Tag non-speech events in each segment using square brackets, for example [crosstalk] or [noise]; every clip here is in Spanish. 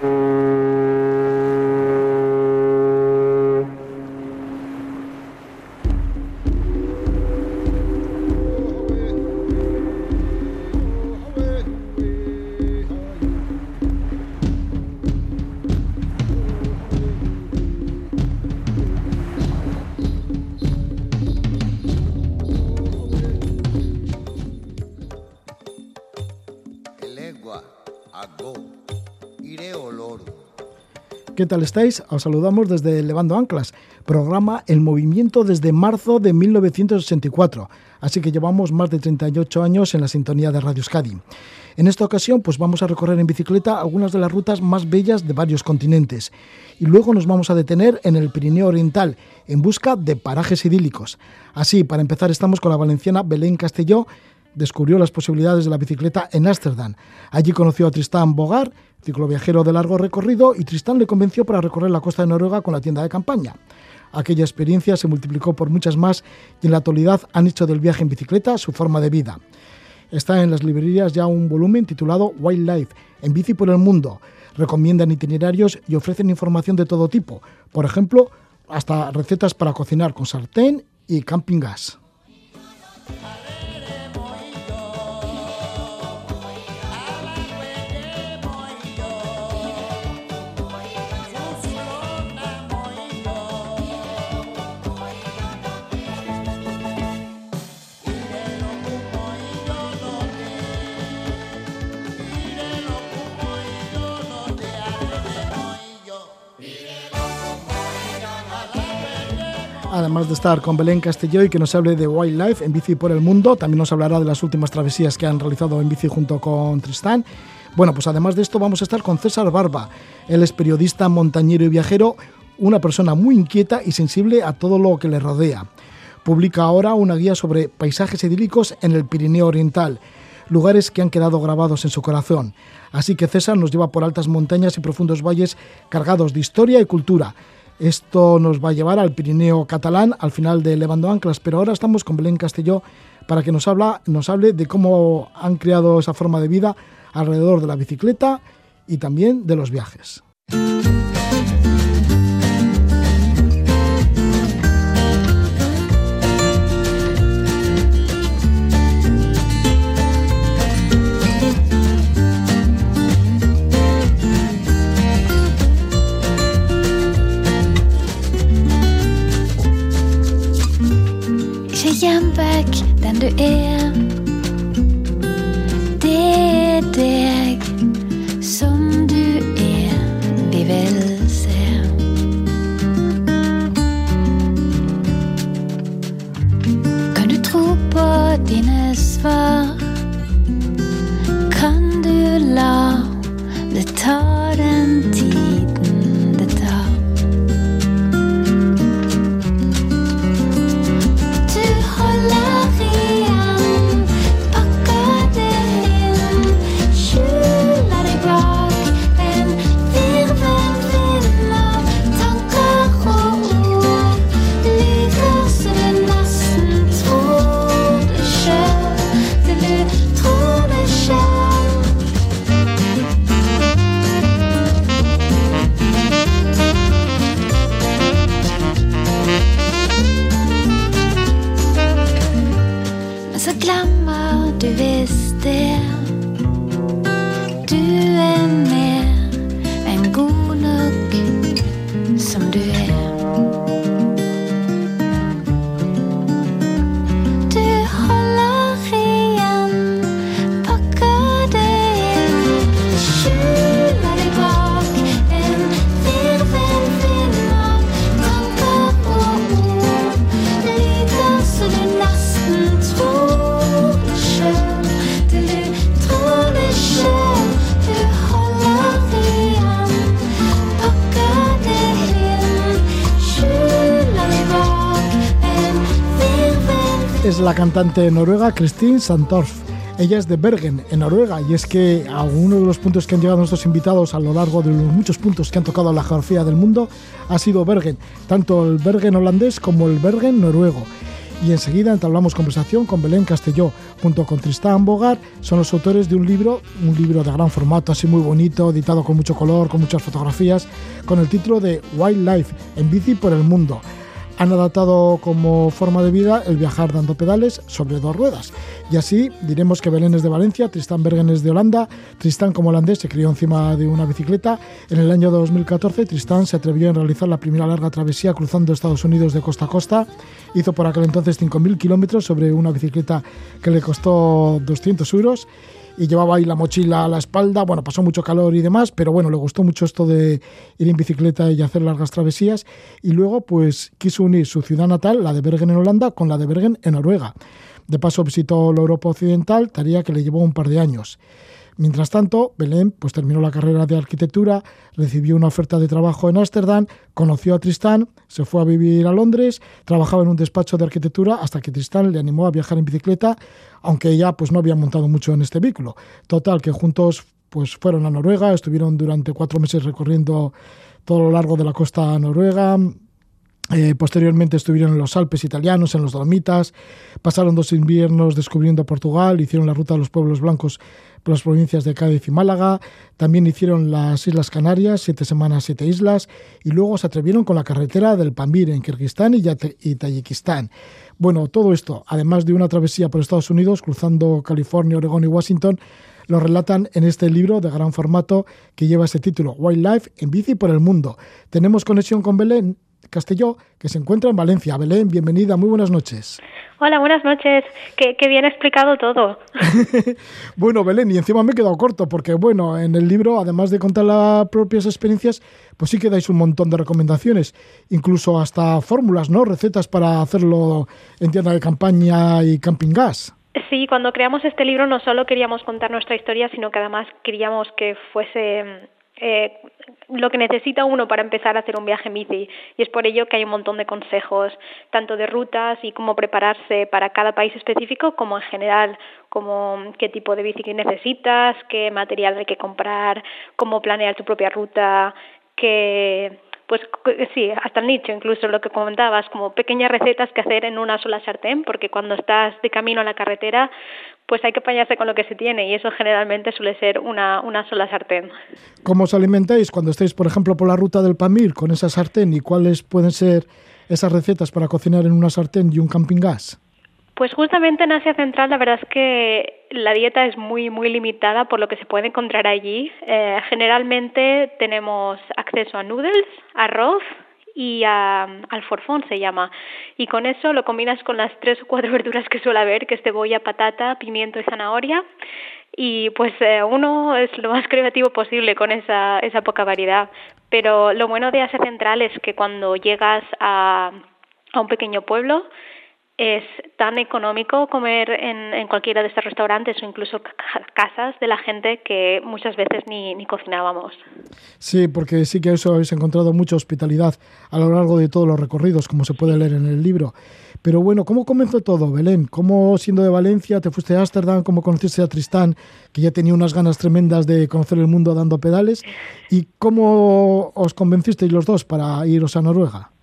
Mm-hmm. ¿Qué tal estáis? Os saludamos desde Levando Anclas, programa El Movimiento desde marzo de 1984, así que llevamos más de 38 años en la sintonía de Radio Euskadi. En esta ocasión pues vamos a recorrer en bicicleta algunas de las rutas más bellas de varios continentes y luego nos vamos a detener en el Pirineo Oriental en busca de parajes idílicos. Así, para empezar estamos con la valenciana Belén Castelló, descubrió las posibilidades de la bicicleta en Ámsterdam. Allí conoció a Tristán Bogar, cicloviajero de largo recorrido, y Tristán le convenció para recorrer la costa de Noruega con la tienda de campaña. Aquella experiencia se multiplicó por muchas más y en la actualidad han hecho del viaje en bicicleta su forma de vida. Está en las librerías ya un volumen titulado Wildlife, en bici por el mundo. Recomiendan itinerarios y ofrecen información de todo tipo, por ejemplo, hasta recetas para cocinar con sartén y camping gas. Además de estar con Belén Castelló y que nos hable de Wildlife en bici por el mundo, también nos hablará de las últimas travesías que han realizado en bici junto con Tristán. Bueno, pues además de esto vamos a estar con César Barba. Él es periodista, montañero y viajero, una persona muy inquieta y sensible a todo lo que le rodea. Publica ahora una guía sobre paisajes idílicos en el Pirineo Oriental, lugares que han quedado grabados en su corazón. Así que César nos lleva por altas montañas y profundos valles cargados de historia y cultura esto nos va a llevar al Pirineo catalán, al final de Levando Anclas, pero ahora estamos con Belén Castelló para que nos, habla, nos hable de cómo han creado esa forma de vida alrededor de la bicicleta y también de los viajes. Kjem vekk den du er. Det er deg som du er, vi vil se. Kan du tro på dine svar? Kan du la det ta den cantante noruega Christine Santorf. Ella es de Bergen, en Noruega, y es que algunos de los puntos que han llegado nuestros invitados a lo largo de los muchos puntos que han tocado la geografía del mundo ha sido Bergen, tanto el Bergen holandés como el Bergen noruego. y enseguida entablamos conversación con Belén Castelló junto con Tristán Bogar. Son los autores de un libro, un libro de gran formato, así muy bonito, editado con mucho color, con muchas fotografías, con el título de Wildlife en bici por el mundo han adaptado como forma de vida el viajar dando pedales sobre dos ruedas. Y así diremos que Belén es de Valencia, Tristán Bergen es de Holanda, Tristán como holandés se crió encima de una bicicleta. En el año 2014 Tristán se atrevió a realizar la primera larga travesía cruzando Estados Unidos de costa a costa. Hizo por aquel entonces 5.000 kilómetros sobre una bicicleta que le costó 200 euros y llevaba ahí la mochila a la espalda. Bueno, pasó mucho calor y demás, pero bueno, le gustó mucho esto de ir en bicicleta y hacer largas travesías. Y luego, pues quiso unir su ciudad natal, la de Bergen en Holanda, con la de Bergen en Noruega. De paso visitó la Europa Occidental, tarea que le llevó un par de años. Mientras tanto, Belén pues, terminó la carrera de arquitectura, recibió una oferta de trabajo en Ámsterdam, conoció a Tristán, se fue a vivir a Londres, trabajaba en un despacho de arquitectura hasta que Tristán le animó a viajar en bicicleta, aunque ella pues, no había montado mucho en este vehículo. Total, que juntos pues, fueron a Noruega, estuvieron durante cuatro meses recorriendo todo lo largo de la costa noruega, eh, posteriormente estuvieron en los Alpes italianos, en los Dolomitas, pasaron dos inviernos descubriendo Portugal, hicieron la ruta de los pueblos blancos las provincias de Cádiz y Málaga, también hicieron las Islas Canarias, siete semanas, siete islas, y luego se atrevieron con la carretera del Pamir en Kirguistán y, y Tayikistán. Bueno, todo esto, además de una travesía por Estados Unidos, cruzando California, Oregón y Washington, lo relatan en este libro de gran formato que lleva ese título, Wildlife en bici por el mundo. Tenemos conexión con Belén Castelló, que se encuentra en Valencia. Belén, bienvenida, muy buenas noches. Hola, buenas noches. Qué, bien explicado todo. [laughs] bueno, Belén, y encima me he quedado corto, porque bueno, en el libro, además de contar las propias experiencias, pues sí que dais un montón de recomendaciones, incluso hasta fórmulas, ¿no? Recetas para hacerlo en tienda de campaña y camping gas. Sí, cuando creamos este libro no solo queríamos contar nuestra historia, sino que además queríamos que fuese eh, lo que necesita uno para empezar a hacer un viaje en bici. Y es por ello que hay un montón de consejos tanto de rutas y cómo prepararse para cada país específico como en general como qué tipo de bici necesitas qué material hay que comprar cómo planear tu propia ruta qué pues sí, hasta el nicho, incluso lo que comentabas, como pequeñas recetas que hacer en una sola sartén, porque cuando estás de camino a la carretera, pues hay que apañarse con lo que se tiene y eso generalmente suele ser una, una sola sartén. ¿Cómo os alimentáis cuando estáis, por ejemplo, por la ruta del Pamir con esa sartén y cuáles pueden ser esas recetas para cocinar en una sartén y un camping gas? Pues justamente en Asia Central la verdad es que la dieta es muy muy limitada por lo que se puede encontrar allí. Eh, generalmente tenemos acceso a noodles, arroz y a, al forfón se llama. Y con eso lo combinas con las tres o cuatro [laughs] verduras que suele haber, que es cebolla, patata, pimiento y zanahoria. Y pues eh, uno es lo más creativo posible con esa, esa poca variedad. Pero lo bueno de Asia Central es que cuando llegas a, a un pequeño pueblo, es tan económico comer en, en, cualquiera de estos restaurantes o incluso casas de la gente que muchas veces ni, ni cocinábamos. Sí, porque sí que eso habéis encontrado mucha hospitalidad a lo largo de todos los recorridos, como se puede leer en el libro. Pero bueno, ¿cómo comenzó todo, Belén? ¿Cómo siendo de Valencia te fuiste a Ámsterdam? ¿Cómo conociste a Tristán, que ya tenía unas ganas tremendas de conocer el mundo dando pedales? ¿Y cómo os convencisteis los dos para iros a Noruega?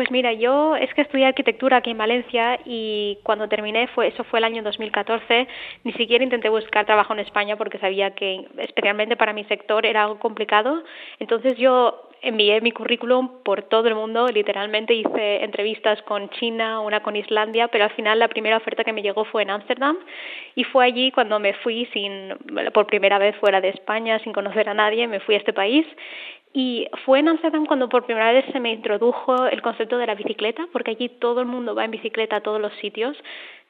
Pues mira, yo es que estudié arquitectura aquí en Valencia y cuando terminé, fue eso fue el año 2014, ni siquiera intenté buscar trabajo en España porque sabía que especialmente para mi sector era algo complicado. Entonces yo envié mi currículum por todo el mundo, literalmente hice entrevistas con China, una con Islandia, pero al final la primera oferta que me llegó fue en Ámsterdam y fue allí cuando me fui sin por primera vez fuera de España, sin conocer a nadie, me fui a este país y fue en Amsterdam cuando por primera vez se me introdujo el concepto de la bicicleta, porque allí todo el mundo va en bicicleta a todos los sitios.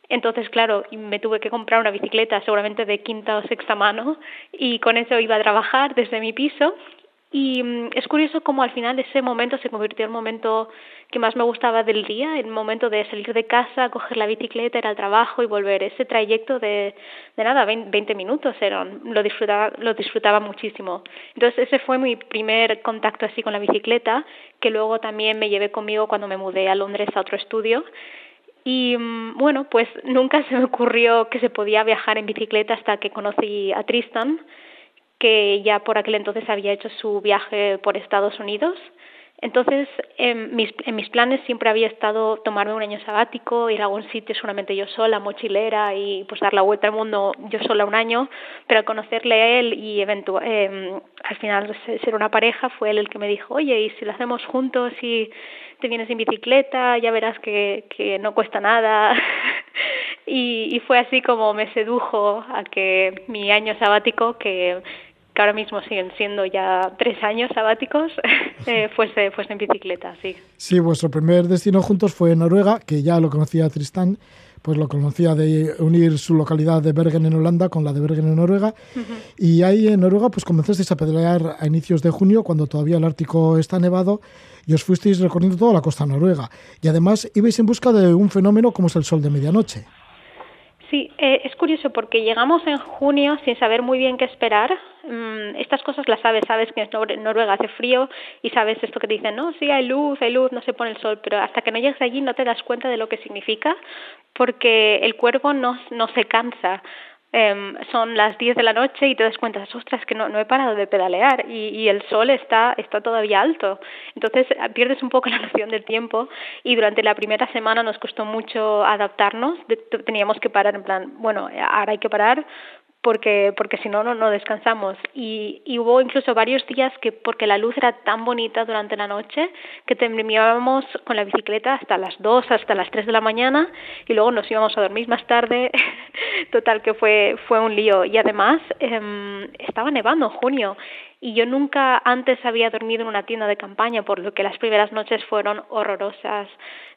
Entonces, claro, me tuve que comprar una bicicleta seguramente de quinta o sexta mano y con eso iba a trabajar desde mi piso y mm, es curioso cómo al final ese momento se convirtió en el momento que más me gustaba del día, el momento de salir de casa, coger la bicicleta, ir al trabajo y volver. Ese trayecto de, de nada, 20 minutos eran, lo disfrutaba, lo disfrutaba muchísimo. Entonces ese fue mi primer contacto así con la bicicleta, que luego también me llevé conmigo cuando me mudé a Londres a otro estudio. Y mm, bueno, pues nunca se me ocurrió que se podía viajar en bicicleta hasta que conocí a Tristan que ya por aquel entonces había hecho su viaje por Estados Unidos. Entonces, en mis, en mis planes siempre había estado tomarme un año sabático, ir a algún sitio solamente yo sola, mochilera, y pues dar la vuelta al mundo yo sola un año, pero al conocerle a él y eh, al final ser una pareja, fue él el que me dijo, oye, ¿y si lo hacemos juntos y te vienes en bicicleta? Ya verás que, que no cuesta nada. [laughs] y, y fue así como me sedujo a que mi año sabático, que que ahora mismo siguen siendo ya tres años sabáticos, [laughs] eh, fuese, fuese en bicicleta, sí. Sí, vuestro primer destino juntos fue Noruega, que ya lo conocía Tristán, pues lo conocía de unir su localidad de Bergen en Holanda con la de Bergen en Noruega. Y ahí en Noruega pues comenzasteis a pedalear a inicios de junio, cuando todavía el Ártico está nevado, y os fuisteis recorriendo toda la costa noruega. Y además ibais en busca de un fenómeno como es el sol de medianoche. Sí, eh, es curioso porque llegamos en junio sin saber muy bien qué esperar. Mm, estas cosas las sabes, sabes que en Noruega hace frío y sabes esto que te dicen, no, sí, hay luz, hay luz, no se pone el sol, pero hasta que no llegas allí no te das cuenta de lo que significa porque el cuerpo no, no se cansa. Eh, son las 10 de la noche y te das cuenta, ostras, que no, no he parado de pedalear y, y, el sol está, está todavía alto. Entonces pierdes un poco [laughs] la noción del tiempo y durante la primera semana nos costó mucho adaptarnos. teníamos que parar en plan, bueno, ahora hay que parar porque porque si no, no no descansamos. Y, y hubo incluso varios días que porque la luz era tan bonita durante la noche que terminábamos con la bicicleta hasta las 2, hasta las 3 de la mañana y luego nos íbamos a dormir más tarde. [laughs] Total que fue fue un lío. Y además eh, estaba nevando en junio y yo nunca antes había dormido en una tienda de campaña por lo que las primeras noches fueron horrorosas.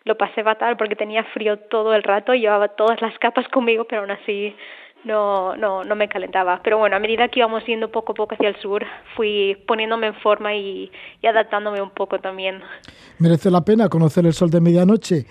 Lo pasé fatal porque tenía frío todo el rato llevaba todas las capas conmigo pero aún así no, no, no me calentaba. Pero bueno, a medida que íbamos yendo poco a poco hacia el sur, fui poniéndome en forma y, y adaptándome un poco también. Merece la pena conocer el sol de medianoche,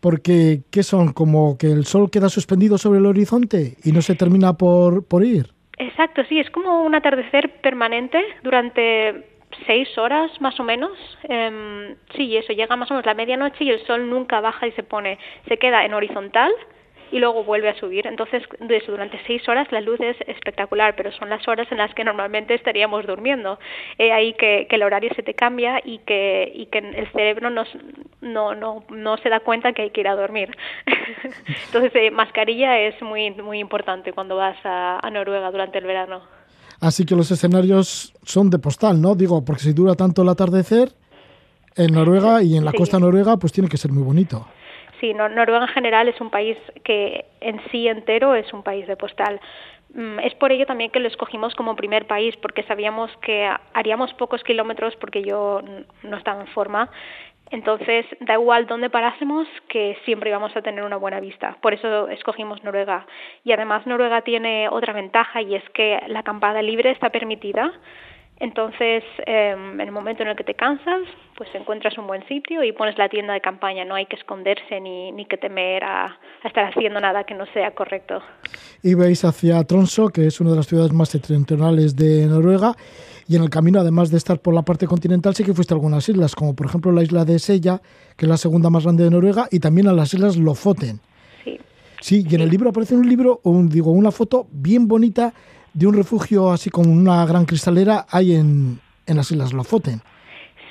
porque ¿qué son? Como que el sol queda suspendido sobre el horizonte y no se termina por, por ir. Exacto, sí, es como un atardecer permanente durante seis horas más o menos. Eh, sí, eso, llega más o menos la medianoche y el sol nunca baja y se pone, se queda en horizontal y luego vuelve a subir. Entonces, durante seis horas la luz es espectacular, pero son las horas en las que normalmente estaríamos durmiendo. Eh, ahí que, que, el horario se te cambia y que, y que el cerebro nos, no, no, no se da cuenta que hay que ir a dormir. [laughs] Entonces, eh, mascarilla es muy, muy importante cuando vas a, a Noruega durante el verano. Así que los escenarios son de postal, ¿no? Digo, porque si dura tanto el atardecer en Noruega y en la sí. costa noruega, pues tiene que ser muy bonito sí, Noruega en general es un país que en sí entero es un país de postal. Mm, es por ello también que lo escogimos como primer país, porque sabíamos que haríamos pocos kilómetros porque yo no estaba en forma. Entonces, da igual dónde parásemos, que siempre íbamos a tener una buena vista. Por eso escogimos Noruega. Y además Noruega tiene otra ventaja y es que la acampada libre está permitida. Entonces, eh, en el momento en el que te cansas, pues encuentras un buen sitio y pones la tienda de campaña. No hay que esconderse ni, ni que temer a, a, estar haciendo nada que no sea correcto. Y veis hacia Tromsø, que es una de las ciudades más septentrionales de Noruega. Y en el camino, además de estar por la parte continental, sí que fuiste a algunas islas, como por ejemplo la isla de Sella, que es la segunda más grande de Noruega, y también a las islas Lofoten. Sí. Sí, y en el libro aparece un libro, un, digo, una foto bien bonita de un refugio así como una gran cristalera hay en, en las Islas Lofoten.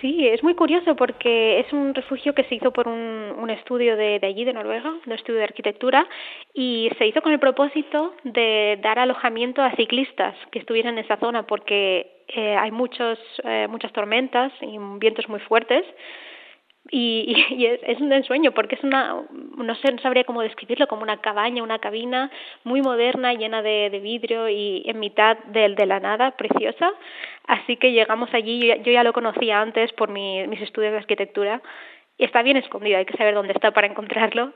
Sí, es muy curioso porque es un refugio que se hizo por un, un estudio de, de, allí, de Noruega, un estudio de arquitectura, y se hizo con el propósito de dar alojamiento a ciclistas que estuvieran en esa zona porque eh, hay muchos, eh, muchas tormentas y vientos muy fuertes y, y [laughs] es, un ensueño porque es una, no sé, no sabría cómo describirlo, como una cabaña, una cabina muy moderna, llena de, de vidrio y en mitad de, de, la nada, preciosa. Así que llegamos allí, yo ya lo conocía antes por mi, mis estudios de arquitectura está bien escondido, hay que saber dónde está para encontrarlo.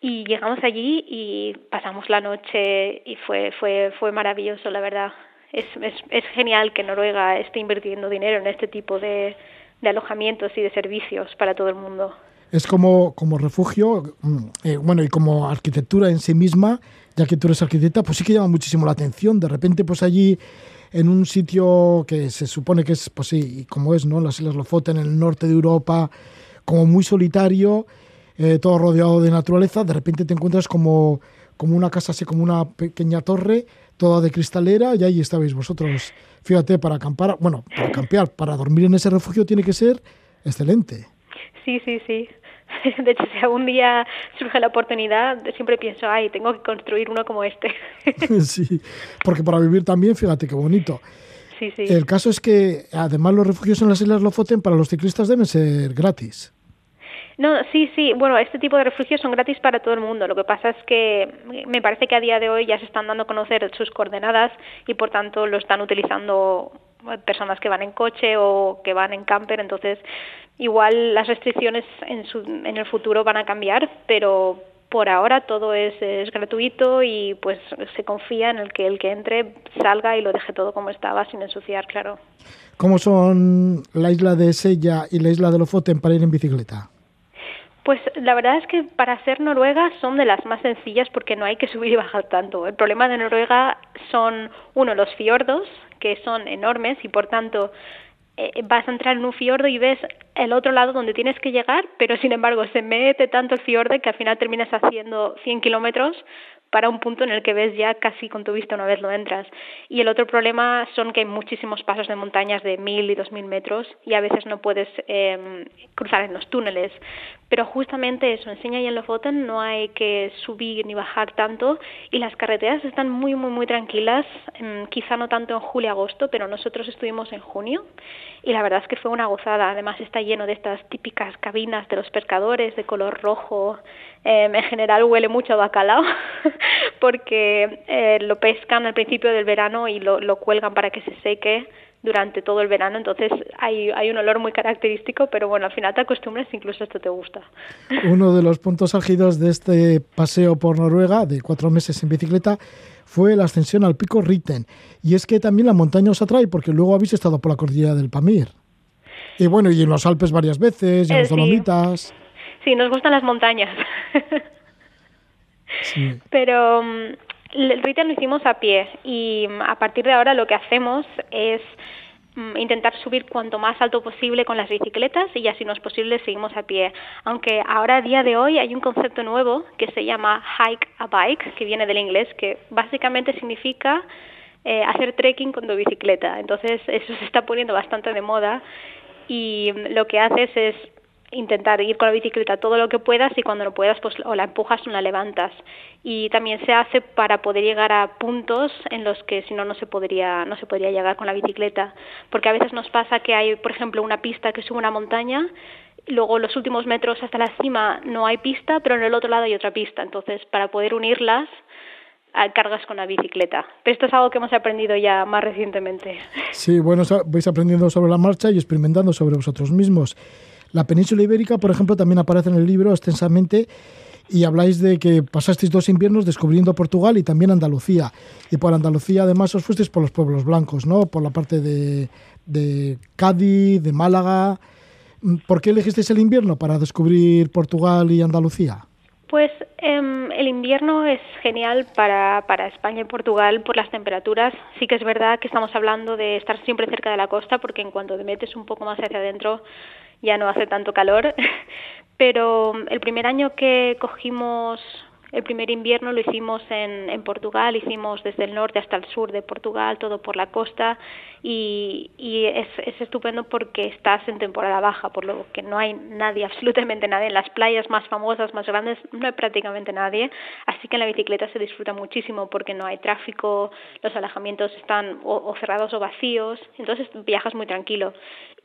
Y llegamos allí y pasamos la noche y fue, fue, fue maravilloso, la verdad. Es, es, es genial que Noruega esté invirtiendo dinero en este tipo de, de alojamientos y de servicios para todo el mundo. Es como, como refugio, eh, bueno, y como arquitectura en sí misma, ya que tú eres arquitecta, pues sí que llama muchísimo la atención. De repente, pues allí, en un sitio que se supone que es, pues sí, como es, ¿no? Las Islas Lofoten, en el norte de Europa, como muy solitario, eh, todo rodeado de naturaleza, de repente te encuentras como, como una casa, así como una pequeña torre, toda de cristalera, y ahí estabais vosotros. Fíjate, para acampar, bueno, para campear, para dormir en ese refugio tiene que ser excelente. Sí, sí, sí. [laughs] De hecho, si algún día surge la oportunidad, siempre pienso, ay, tengo que construir uno como este. [laughs] sí, porque para vivir también, fíjate qué bonito. Sí, sí. El caso es que, además, los refugios en las Islas Lofoten para los ciclistas deben ser gratis. No, sí, sí. Bueno, este tipo de refugios son gratis para todo el mundo. Lo que pasa es que me parece que a día de hoy ya se están dando a conocer sus coordenadas y por tanto lo están utilizando personas que van en coche o que van en camper. Entonces, igual las restricciones en, su, en el futuro van a cambiar, pero por ahora todo es, es, gratuito y pues se confía en el que el que entre salga y lo deje todo como estaba sin ensuciar, claro. ¿Cómo son la isla de Sella y la isla de Lofoten para ir en bicicleta? Pues la verdad es que para ser Noruega son de las más sencillas porque no hay que subir y bajar tanto. El problema de Noruega son, uno, los fiordos, que son enormes y por tanto eh, vas a entrar en un fiordo y ves el otro lado donde tienes que llegar, pero sin embargo se mete tanto el fiordo que al final terminas haciendo 100 kilómetros para un punto en el que ves ya casi con tu vista una vez lo entras. Y el otro problema son que hay muchísimos pasos de montañas de mil y dos mil metros y a veces no puedes eh, cruzar en los túneles. Pero justamente eso, enseña y en Lofoten no hay que subir ni bajar tanto y las carreteras están muy, muy, muy tranquilas, quizá no tanto en julio-agosto, pero nosotros estuvimos en junio y la verdad es que fue una gozada. Además está lleno de estas típicas cabinas de los pescadores de color rojo. Eh, en general huele mucho a bacalao [laughs] porque eh, lo pescan al principio del verano y lo, lo cuelgan para que se seque durante todo el verano, entonces hay, hay un olor muy característico, pero bueno, al final te acostumbras, incluso esto te gusta. Uno de los puntos álgidos de este paseo por Noruega, de cuatro meses en bicicleta, fue la ascensión al pico Ritten. Y es que también la montaña os atrae, porque luego habéis estado por la cordillera del Pamir. Y bueno, y en los Alpes varias veces, y en eh, los Dolomitas. Sí. nos gustan las montañas. [laughs] sí. Pero mm, el ritual lo hicimos a pie y mm, a partir de ahora lo que hacemos es mm, intentar subir cuanto más alto posible con las bicicletas y ya si no es posible seguimos a pie. Aunque ahora a día de hoy hay un concepto nuevo que se llama hike a bike, que viene del inglés, que básicamente significa eh, hacer trekking con tu bicicleta. Entonces eso se está poniendo bastante de moda y mm, lo que haces es intentar ir con la bicicleta todo lo que puedas y cuando no puedas pues o la empujas o la levantas y también se hace para poder llegar a puntos en los que si no no se podría no se podría llegar con la bicicleta porque a veces nos pasa que hay por ejemplo una pista que sube una montaña luego los últimos metros hasta la cima no hay pista pero en el otro lado hay otra pista entonces para poder unirlas ah, cargas con la bicicleta. Pero esto es algo que hemos aprendido ya más recientemente. Sí, bueno, vais aprendiendo sobre la marcha y experimentando sobre vosotros mismos. La península ibérica, por ejemplo, también aparece en el libro extensamente y habláis de que pasasteis dos inviernos descubriendo Portugal y también Andalucía. Y por Andalucía además os fuisteis por los pueblos blancos, ¿no? Por la parte de, Cádiz, de Málaga. ¿Por qué elegisteis el invierno para descubrir Portugal y Andalucía? Pues eh, el invierno es genial para, para España y Portugal por las temperaturas. Sí que es verdad que estamos hablando de estar siempre cerca de la costa porque en cuanto te metes un poco más hacia adentro ya no hace tanto calor. [laughs] Pero el primer año que cogimos el primer invierno lo hicimos en, en Portugal, hicimos desde el norte hasta el sur de Portugal, todo por la costa, y, es, es, estupendo porque estás en temporada baja, por lo que no hay nadie, [laughs] absolutamente nadie. En las playas más famosas, más grandes, no hay prácticamente nadie, así que en la bicicleta se disfruta muchísimo porque no hay tráfico, los alojamientos están o, o cerrados o vacíos, entonces viajas muy tranquilo.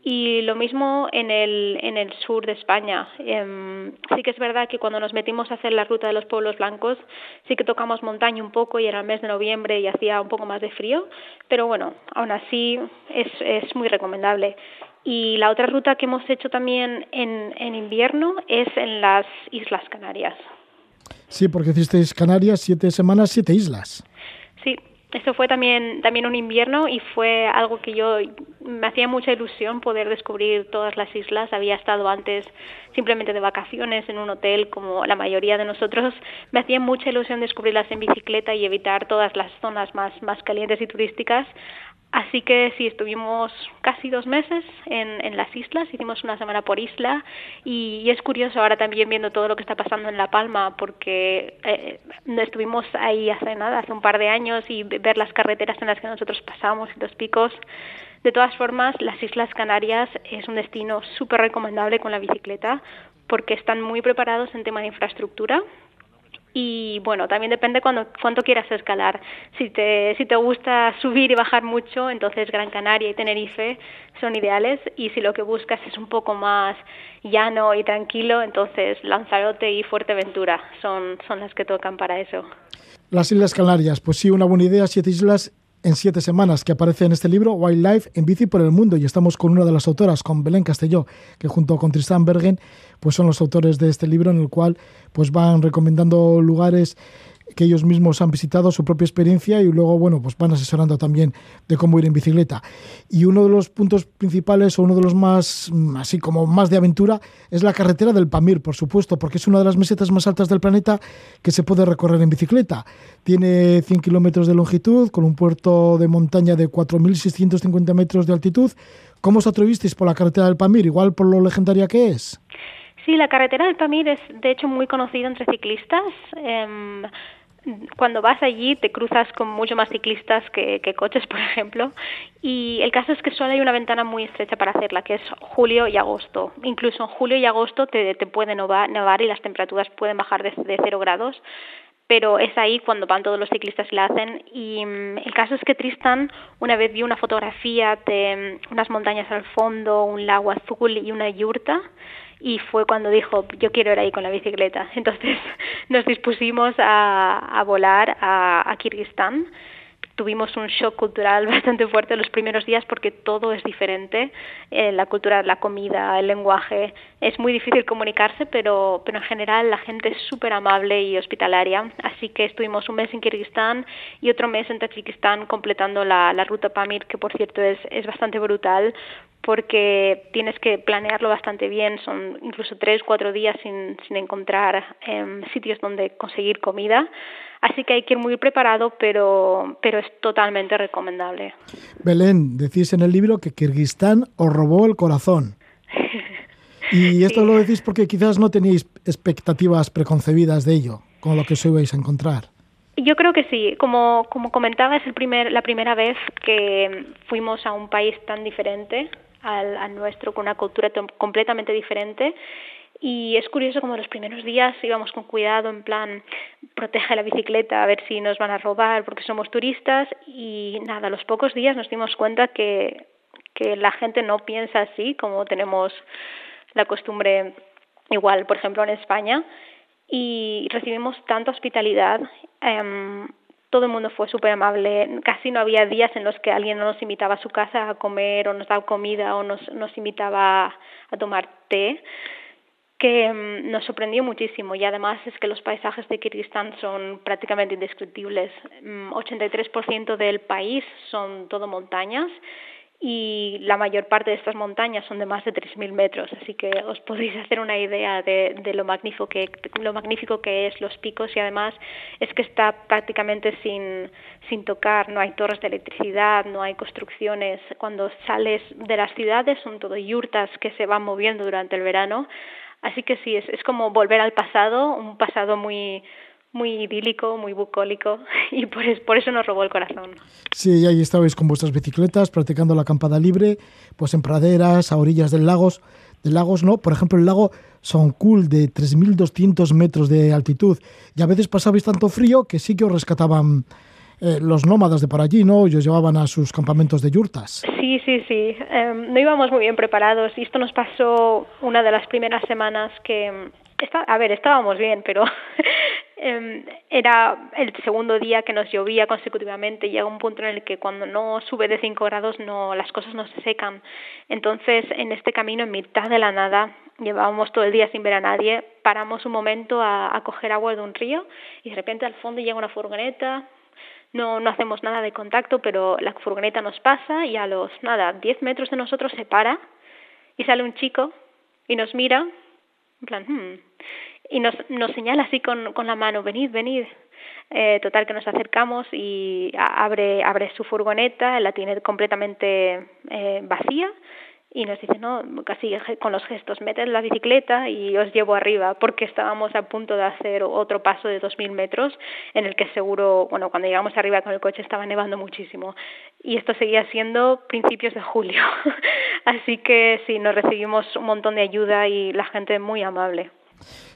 Y lo mismo en el, en el sur de España. Eh, sí que es verdad que cuando nos metimos a hacer la ruta de los pueblos blancos, sí que tocamos montaña un poco y era el mes de noviembre y hacía un poco más de frío, pero bueno, aún así es, es muy recomendable. Y la otra ruta que hemos hecho también en, en invierno es en las Islas Canarias. Sí, porque hicisteis Canarias siete semanas, siete islas. Eso fue también, también un invierno y fue algo que yo me hacía mucha ilusión poder descubrir todas las islas. Había estado antes simplemente de vacaciones en un hotel como la mayoría de nosotros. Me hacía mucha ilusión descubrirlas en bicicleta y evitar todas las zonas más, más calientes y turísticas. Así que sí, estuvimos casi dos meses en, en las islas, hicimos una semana por isla y, es curioso ahora también viendo todo lo que está pasando en La Palma porque eh, estuvimos ahí hace nada, hace un par de años y ver las carreteras en las que nosotros pasamos y los picos. De todas formas, las Islas Canarias es un destino súper recomendable con la bicicleta porque están muy preparados en tema de infraestructura y bueno, también depende cuánto quieras escalar. Si te, si te gusta subir y bajar mucho, entonces Gran Canaria y Tenerife son ideales y si lo que buscas es un poco más llano y tranquilo, entonces Lanzarote y Fuerteventura son, son las que tocan para eso. Las Islas Canarias, pues sí, una buena idea, siete islas en siete semanas que aparece en este libro, Wildlife en bici por el mundo. Y estamos con una de las autoras, con Belén Castelló, que junto con Tristan Bergen, pues son los autores de este libro en el cual pues van recomendando lugares que ellos mismos han visitado, su propia experiencia y luego, bueno, pues van asesorando también de cómo ir en bicicleta. Y uno de los puntos principales o uno de los más, mm, así como más de aventura, es la carretera del Pamir, por supuesto, porque es una de las mesetas más altas del planeta que se puede recorrer en bicicleta. Tiene 100 kilómetros de longitud, con un puerto de montaña de 4.650 metros de altitud. ¿Cómo os atrevisteis por la carretera del Pamir? Igual por lo legendaria que es. Sí, la carretera del Pamir es de hecho muy conocida entre ciclistas. Eh, cuando vas allí te cruzas con mucho más ciclistas que, coches, [laughs] por ejemplo, y el caso es que solo hay una ventana muy estrecha para hacerla, que es julio y agosto. Incluso en julio y agosto te, te puede nevar, y las temperaturas pueden bajar de, de cero grados, pero es ahí cuando van todos los ciclistas y la hacen. Y um, el caso es que Tristan una vez vio una fotografía de um, unas montañas al fondo, un lago azul y una yurta, y fue cuando dijo yo quiero ir ahí con la bicicleta [laughs] entonces nos dispusimos a, a volar a, Kirguistán. Tuvimos un shock cultural [laughs] bastante fuerte los primeros días porque todo es diferente, eh, la cultura, la comida, el lenguaje, es muy difícil comunicarse, pero, pero en general la gente es súper amable y hospitalaria, así que estuvimos un mes en Kirguistán y otro mes en Tayikistán completando la, la ruta Pamir, que por cierto es, es bastante brutal porque tienes que planearlo bastante bien, son incluso tres, cuatro días sin, sin encontrar eh, sitios donde conseguir comida, así que hay que ir muy preparado, pero, pero es totalmente recomendable. Belén, decís en el libro que Kirguistán os robó el corazón. [laughs] Y esto sí. lo decís porque quizás no teníais expectativas preconcebidas de ello, con lo que os ibais a encontrar. Yo creo que sí. Como, como comentaba, es el primer, la primera vez que fuimos a un país tan diferente al, nuestro, con una cultura completamente diferente. Y es curioso como los primeros días íbamos con cuidado, en plan, protege la bicicleta, a ver si nos van a robar porque somos turistas. Y nada, a los pocos días nos dimos cuenta que, que la gente no piensa así, como tenemos la costumbre igual, por ejemplo, en España. Y recibimos tanta hospitalidad. Eh, todo el mundo fue súper amable, casi no había días en los que alguien no nos invitaba a su casa a comer o nos daba comida o nos, nos invitaba a tomar té que um, nos sorprendió muchísimo y además es que los paisajes de Kirguistán son prácticamente indescriptibles. Um, 83% del país son todo montañas y la mayor parte de estas montañas son de más de 3.000 metros, así que os podéis hacer una idea de, de, lo, magnífico que, lo magnífico que es los picos y además es que está prácticamente sin, sin tocar, no hay torres de electricidad, no hay construcciones, cuando sales de las ciudades son todo yurtas que se van moviendo durante el verano, así que sí, es, es como volver al pasado, un pasado muy muy idílico, muy bucólico [laughs] y por, por eso nos robó el corazón. Sí, y ahí estabais con vuestras bicicletas practicando la acampada libre, pues en praderas, a orillas del lagos, de lagos, ¿no? Por ejemplo, el lago Soncool de 3.200 metros de altitud y a veces pasabais tanto frío que sí que os rescataban eh, los nómadas de por allí, ¿no? Y os llevaban a sus campamentos de yurtas. Sí, sí, sí. Eh, no íbamos muy bien preparados y esto nos pasó una de las primeras semanas que... Está, a ver, estábamos bien, pero [laughs] eh, era el segundo día que nos llovía consecutivamente. Llega un punto en el que cuando no sube de 5 grados no, las cosas no se secan. Entonces, en este camino, en mitad de la nada, llevábamos todo el día sin ver a nadie, paramos un momento a, a coger agua de un río y de repente al fondo llega una furgoneta, no, no hacemos nada de contacto, pero la furgoneta nos pasa y a los, nada, 10 metros de nosotros se para y sale un chico y nos mira, en plan, hmm, y nos, nos señala así con, con la mano, venid, venid. Eh, total que nos acercamos y abre, abre su furgoneta, la tiene completamente eh, vacía y nos dice, no, casi con los gestos, meted la bicicleta y os llevo arriba, porque estábamos a punto de hacer otro paso de 2.000 metros en el que seguro, bueno, cuando llegamos arriba con el coche estaba nevando muchísimo. Y esto seguía siendo principios de julio. [laughs] Así que sí, nos recibimos un montón de ayuda y la gente muy amable.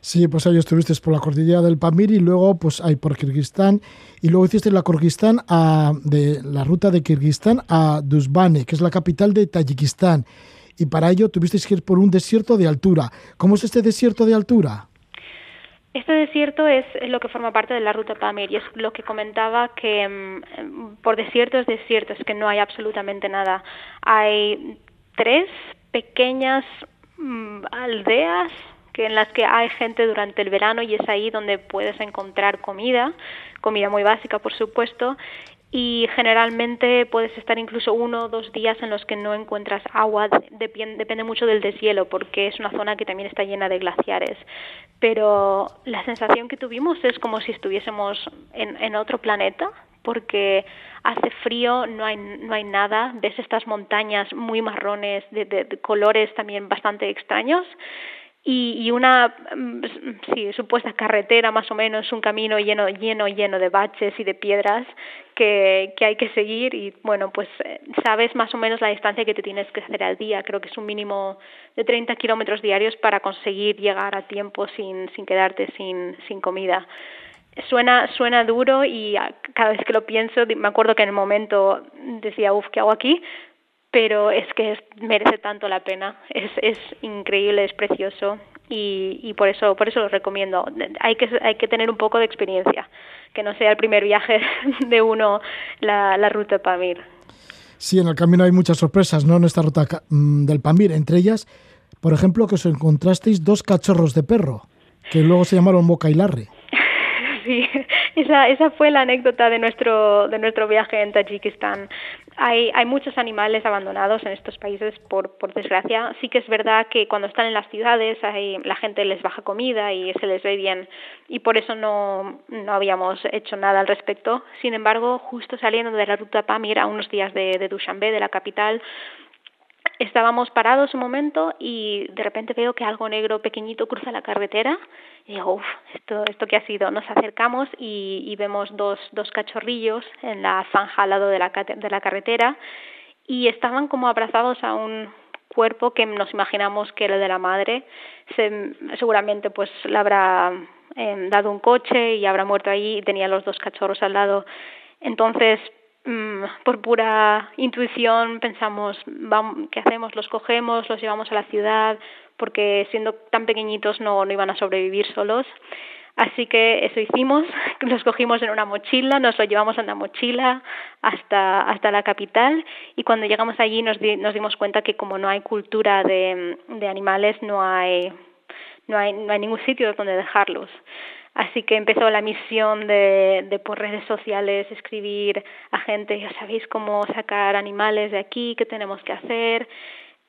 Sí, pues ahí estuviste por la cordillera del Pamir y luego pues ahí por Kirguistán y luego hiciste la Kirguistán a, de la ruta de Kirguistán a Dusbane, que es la capital de Tayikistán. Y para ello tuvisteis que ir por un desierto de altura. ¿Cómo es este desierto de altura? Este desierto es lo que forma parte de la ruta Pamir y es lo que comentaba que mm, por desiertos, desiertos, que no hay absolutamente nada. Hay tres pequeñas mm, aldeas en las que hay gente durante el verano y es ahí donde puedes encontrar comida, comida muy básica por supuesto, y generalmente puedes estar incluso uno o dos días en los que no encuentras agua, depende mucho del deshielo porque es una zona que también está llena de glaciares. Pero la sensación que tuvimos es como si estuviésemos en, en otro planeta porque hace frío, no hay, no hay nada, ves estas montañas muy marrones de colores también bastante extraños y, una mm, sí, supuesta carretera más o menos, un camino lleno, lleno, lleno de baches y de piedras que, que hay que seguir y bueno, pues eh, sabes más o menos la distancia que te tienes que hacer al día, creo que es un mínimo de 30 kilómetros diarios para conseguir llegar a tiempo sin, sin quedarte sin, sin comida. Suena, suena duro y cada vez que lo pienso me acuerdo que en el momento decía, uff, ¿qué hago aquí? Pero es que merece tanto la pena, es, es increíble, es precioso y, y por eso por eso lo recomiendo. Hay que hay que tener un poco de experiencia, que no sea el primer viaje [laughs] de uno la, la ruta Pamir. Sí, en el camino hay muchas sorpresas, ¿no? En esta ruta mm, del Pamir, entre ellas, por ejemplo, que os encontrasteis dos cachorros de perro, que luego se llamaron Moca y Larry. Sí, [laughs] esa, esa fue la anécdota de nuestro, de nuestro viaje en Tayikistán. Hay, hay muchos animales abandonados en estos países, por, por desgracia. Sí que es verdad que cuando están en las ciudades hay, la gente les baja comida y se les ve bien y por eso no, no habíamos hecho nada al respecto. Sin embargo, justo saliendo de la ruta Pamir a unos días de, de Dushanbe, de la capital, estábamos parados un momento y de repente veo que algo negro pequeñito cruza la carretera y digo, uff, esto, esto qué ha sido. Nos acercamos y, vemos dos, dos cachorrillos en la zanja al lado de la, de la carretera y estaban como abrazados a un cuerpo que nos imaginamos que era de la madre. Se, seguramente pues le habrá eh, dado un coche y habrá muerto ahí y tenía los dos cachorros al lado. Entonces Mm, por pura intuición pensamos, vamos, ¿qué hacemos? Los cogemos, los llevamos a la ciudad, porque siendo tan pequeñitos no, no iban a sobrevivir solos. Así que eso hicimos, [laughs] los cogimos en una mochila, nos lo llevamos en la mochila hasta, hasta la capital y cuando llegamos allí nos, nos dimos cuenta que como no hay cultura de, de animales, no hay, no, hay, no hay ningún sitio donde dejarlos. Así que empezó la misión de, de por redes sociales escribir a gente, ya sabéis cómo sacar animales de aquí, qué tenemos que hacer.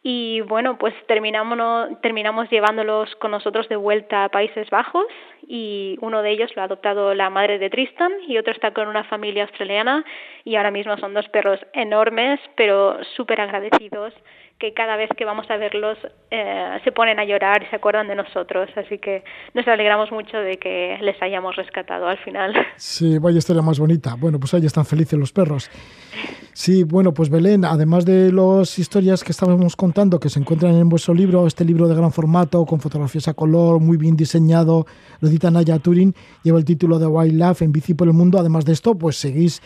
Y bueno, pues terminamos, terminamos llevándolos con nosotros de vuelta a Países Bajos y uno de ellos lo ha adoptado la madre de Tristan y otro está con una familia australiana y ahora mismo son dos perros enormes pero súper agradecidos que cada vez que vamos a verlos eh, se ponen a llorar y se acuerdan de nosotros. Así que nos alegramos mucho de que les hayamos rescatado al final. [laughs] Sí, vaya historia más bonita. Bueno, pues ahí están felices los perros. Sí, bueno, pues Belén, además de las historias que estábamos contando que se encuentran en vuestro libro, este libro de gran formato, con fotografías a color, muy bien diseñado, lo edita Naya Turing, lleva el título de Wildlife en bici por el mundo. Además de esto, pues seguís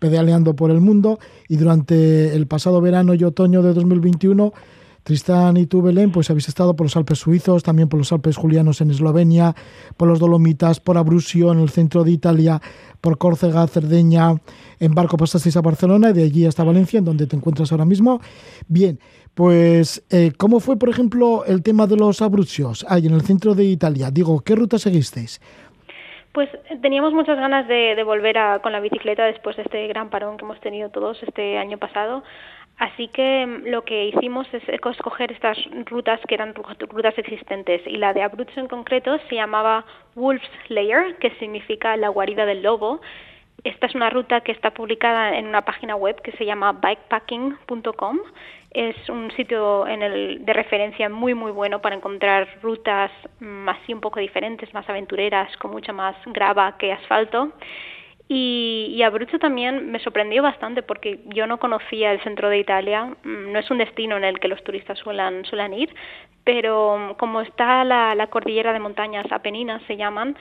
pedaleando por el mundo y durante el pasado verano y otoño de 2021 Tristán y tú, Belén, pues habéis estado por los Alpes suizos, también por los Alpes julianos en Eslovenia, por los Dolomitas, por Abruzio en el centro de Italia, por Córcega, Cerdeña, en barco pasasteis a Barcelona y de allí hasta Valencia, en donde te encuentras ahora mismo. Bien, pues, eh, ¿cómo fue, por ejemplo, el tema de los Abruzzios, ahí en el centro de Italia? Digo, ¿qué ruta seguisteis? Pues teníamos muchas ganas de, volver a, con la bicicleta después de este gran parón que hemos tenido todos este año pasado. Así que mm, lo que hicimos es escoger estas rutas que eran rutas existentes y la de Abruzzo en concreto se llamaba Wolf's Lair, que significa la guarida del lobo esta es una ruta que está publicada en una página web que se llama bikepacking.com. Es un sitio en el, de referencia muy muy bueno para encontrar rutas mm, así un poco diferentes, más aventureras, con mucha más grava que asfalto. Y, Abruzzo también me sorprendió bastante porque yo no conocía el centro de Italia, mm, no es un destino en el que los turistas suelen, suelen ir, pero como está la cordillera de montañas Apeninas, se llaman,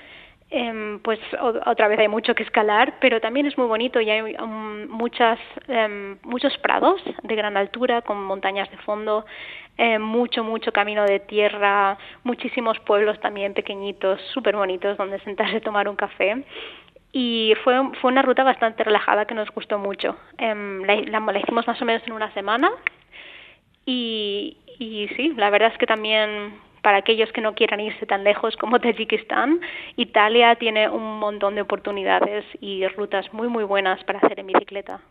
Em, pues otra vez hay mucho que escalar, pero también es muy bonito y hay um, muchas, em, muchos prados de gran altura con montañas de fondo, eh, mucho, mucho camino de tierra, muchísimos pueblos también pequeñitos, súper bonitos donde sentarse a tomar un café. Y fue, fue una ruta bastante relajada que nos gustó mucho. la, la, la hicimos más o menos en una semana y, y sí, la verdad es que también para aquellos que no quieran irse tan lejos como Tayikistán, Italia tiene un montón de oportunidades y rutas muy muy buenas para hacer en bicicleta.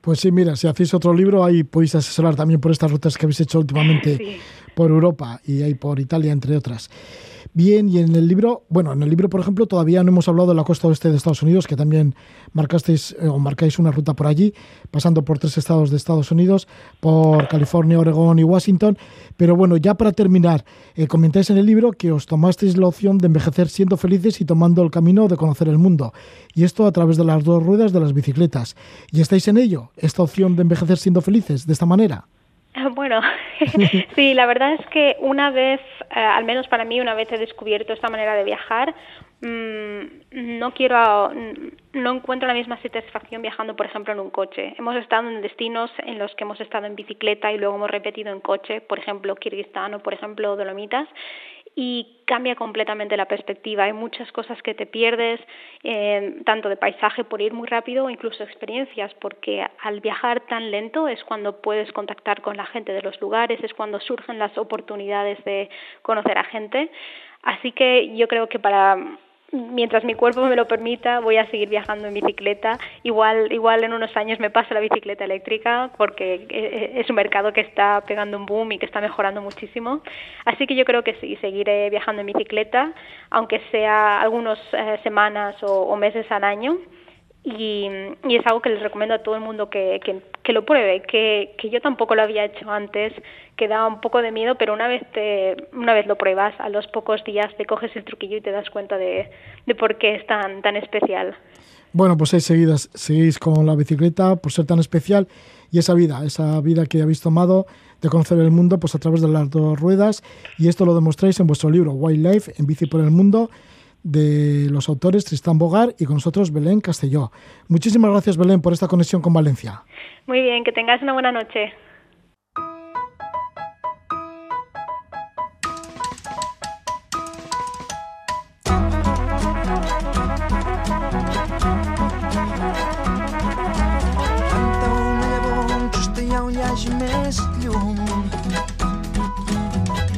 Pues sí, mira, si hacéis otro libro, ahí podéis asesorar también por estas rutas que habéis hecho últimamente [laughs] por Europa y ahí por Italia, entre otras. Bien, y en el libro, bueno, en el libro, por ejemplo, todavía no hemos hablado de la costa oeste de Estados Unidos, que también marcasteis eh, o marcáis una ruta por allí, pasando por tres estados de Estados Unidos, por California, Oregón y Washington. Pero bueno, ya para terminar, eh, comentáis en el libro que os tomasteis la opción de envejecer siendo felices y tomando el camino de conocer el mundo. Y esto a través de las dos ruedas de las bicicletas. ¿Y estáis en ello? ¿Esta opción de envejecer siendo felices de esta manera? [laughs] Bueno, [laughs] sí, la verdad es que una vez, eh, al menos para mí, una vez he descubierto esta manera de viajar, mmm, no quiero, no encuentro la misma satisfacción viajando, por ejemplo, en un coche. Hemos estado en destinos en los que hemos estado en bicicleta y luego hemos repetido en coche, por ejemplo, Kirguistán o, por ejemplo, Dolomitas, y cambia completamente la perspectiva. Hay muchas cosas que te pierdes, eh, tanto de paisaje por ir muy rápido o incluso experiencias, porque al viajar tan lento es cuando puedes contactar con la gente de los lugares, es cuando surgen las oportunidades de conocer a gente. Así que yo creo que para mientras mi cuerpo me lo permita, voy a seguir viajando en bicicleta. Igual, igual en unos años me pasa la bicicleta eléctrica porque eh, eh, es un mercado que está pegando un boom y que está mejorando muchísimo. Así que yo creo que sí, seguiré viajando en bicicleta, aunque sea algunas eh, semanas o, o meses al año y, y, es algo que les recomiendo a todo el mundo que, que, que lo pruebe, que, que, yo tampoco lo había hecho antes, que da un poco de miedo, pero una vez, te, una vez lo pruebas, a los pocos días te coges el truquillo y te das cuenta de, de por qué es tan, tan especial. Bueno, pues seis seguidas, seguís con la bicicleta por ser tan especial y esa vida, esa vida que habéis tomado de conocer el mundo pues a través de las dos ruedas y esto lo demostráis en vuestro libro Wildlife, en bici por el mundo de los autores Tristán Bogar y con nosotros Belén Castelló. Muchísimas gracias Belén por esta conexión con Valencia. Muy bien, que tengas una buena noche. hagi més llum.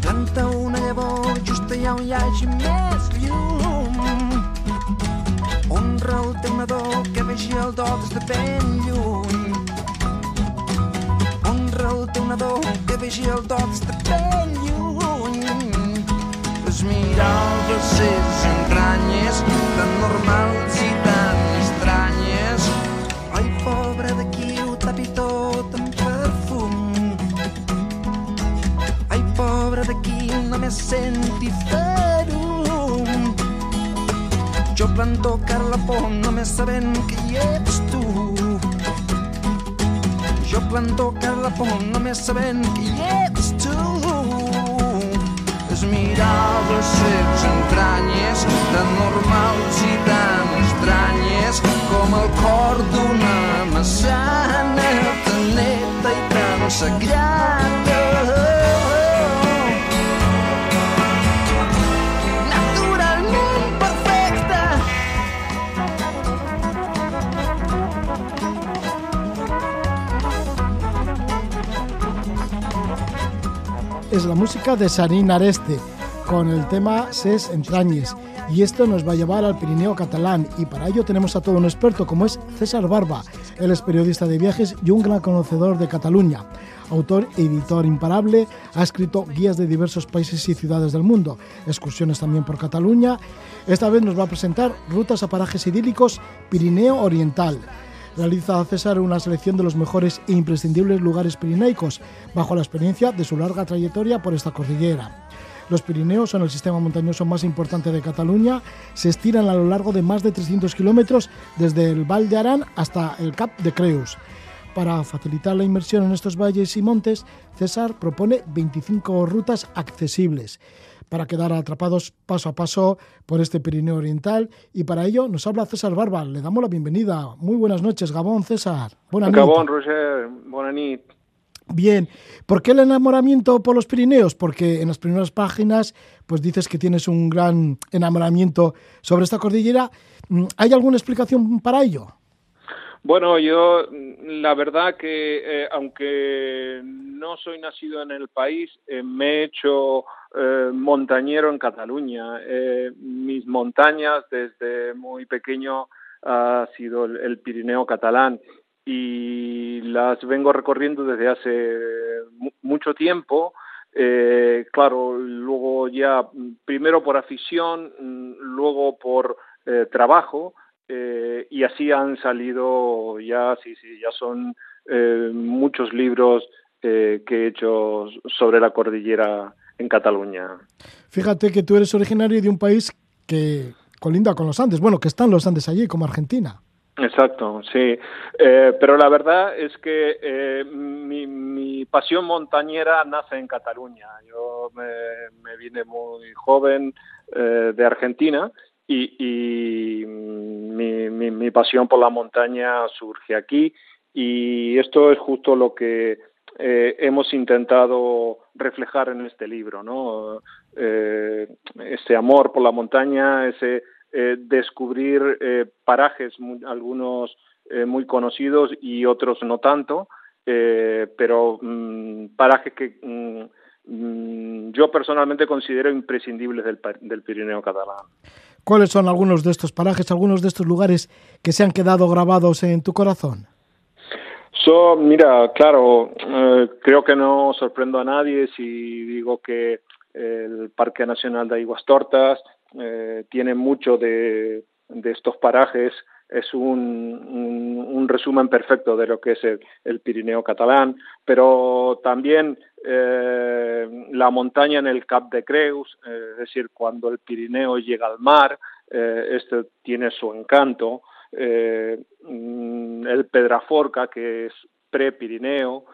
Planta una llavor justa allà on hi hagi més ben lluny. Teu nadó que vegi el do des de ben lluny. Les seves entranyes tan normals i tan estranyes. Ai, pobre d'aquí ho tapi tot en perfum. Ai, pobre d'aquí només senti fer-ho jo planto cara la por només sabent que hi ets tu. Jo planto cara la por només sabent que hi ets tu. És mirar les entranyes tan normals i tan estranyes com el cor d'una massana tan neta i tan sagrada. Es la música de Sarín Areste con el tema Ses Entrañes. Y esto nos va a llevar al Pirineo catalán y para ello tenemos a todo un experto como es César Barba. Él es periodista de viajes y un gran conocedor de Cataluña. Autor e editor imparable, ha escrito guías de diversos países y ciudades del mundo, excursiones también por Cataluña. Esta vez nos va a presentar rutas a parajes idílicos Pirineo Oriental. Realiza César una selección de los mejores e imprescindibles lugares pirineicos, bajo la experiencia de su larga trayectoria por esta cordillera. Los Pirineos son el sistema montañoso más importante de Cataluña. Se estiran a lo largo de más de 300 kilómetros desde el Val de Arán hasta el Cap de Creus. Para facilitar la inmersión en estos valles y montes, César propone 25 rutas accesibles para quedar atrapados paso a paso por este Pirineo Oriental. Y para ello nos habla César Barba. Le damos la bienvenida. Muy buenas noches, Gabón, César. Buenas Gabón, Roger. Buenas noches. Bien, ¿por qué el enamoramiento por los Pirineos? Porque en las primeras páginas pues dices que tienes un gran enamoramiento sobre esta cordillera. Mm, ¿Hay alguna explicación para ello? Bueno, yo la verdad que eh, aunque no soy nacido en el país, eh, me he hecho eh, montañero en Cataluña. mis montañas desde muy pequeño ha sido el Pirineo catalán y las vengo recorriendo desde hace mucho tiempo. Eh, claro, luego ya primero por afición, luego por eh, trabajo eh, y así han salido ya, sí, sí, ya son muchos libros que he hecho sobre la cordillera en Cataluña. Fíjate que tú eres originario de un país que colinda con los Andes, bueno, que están los Andes allí, como Argentina. Exacto, sí. Eh, pero la verdad es que eh, mi, pasión montañera nace en Cataluña. Yo me, vine muy joven eh, de Argentina y, mi, pasión por la montaña surge aquí y esto es justo lo que hemos intentado reflejar en este libro, ¿no? ese amor por la montaña, ese eh, descubrir eh, parajes, algunos eh, muy conocidos y otros no tanto, pero mm, parajes que mm, yo personalmente considero imprescindibles del, del Pirineo catalán. ¿Cuáles son algunos de estos parajes, algunos de estos lugares que se han quedado grabados en tu corazón? So, mira, claro, creo que no sorprendo a nadie si digo que el Parque Nacional de Aguas Tortas, eh, tiene mucho de, estos parajes, es un, resumen perfecto de lo que es el, Pirineo catalán, pero también eh, la montaña en el Cap de Creus, eh, es decir, cuando el Pirineo llega al mar, este tiene su encanto, el Pedraforca, que es pre-Pirineo,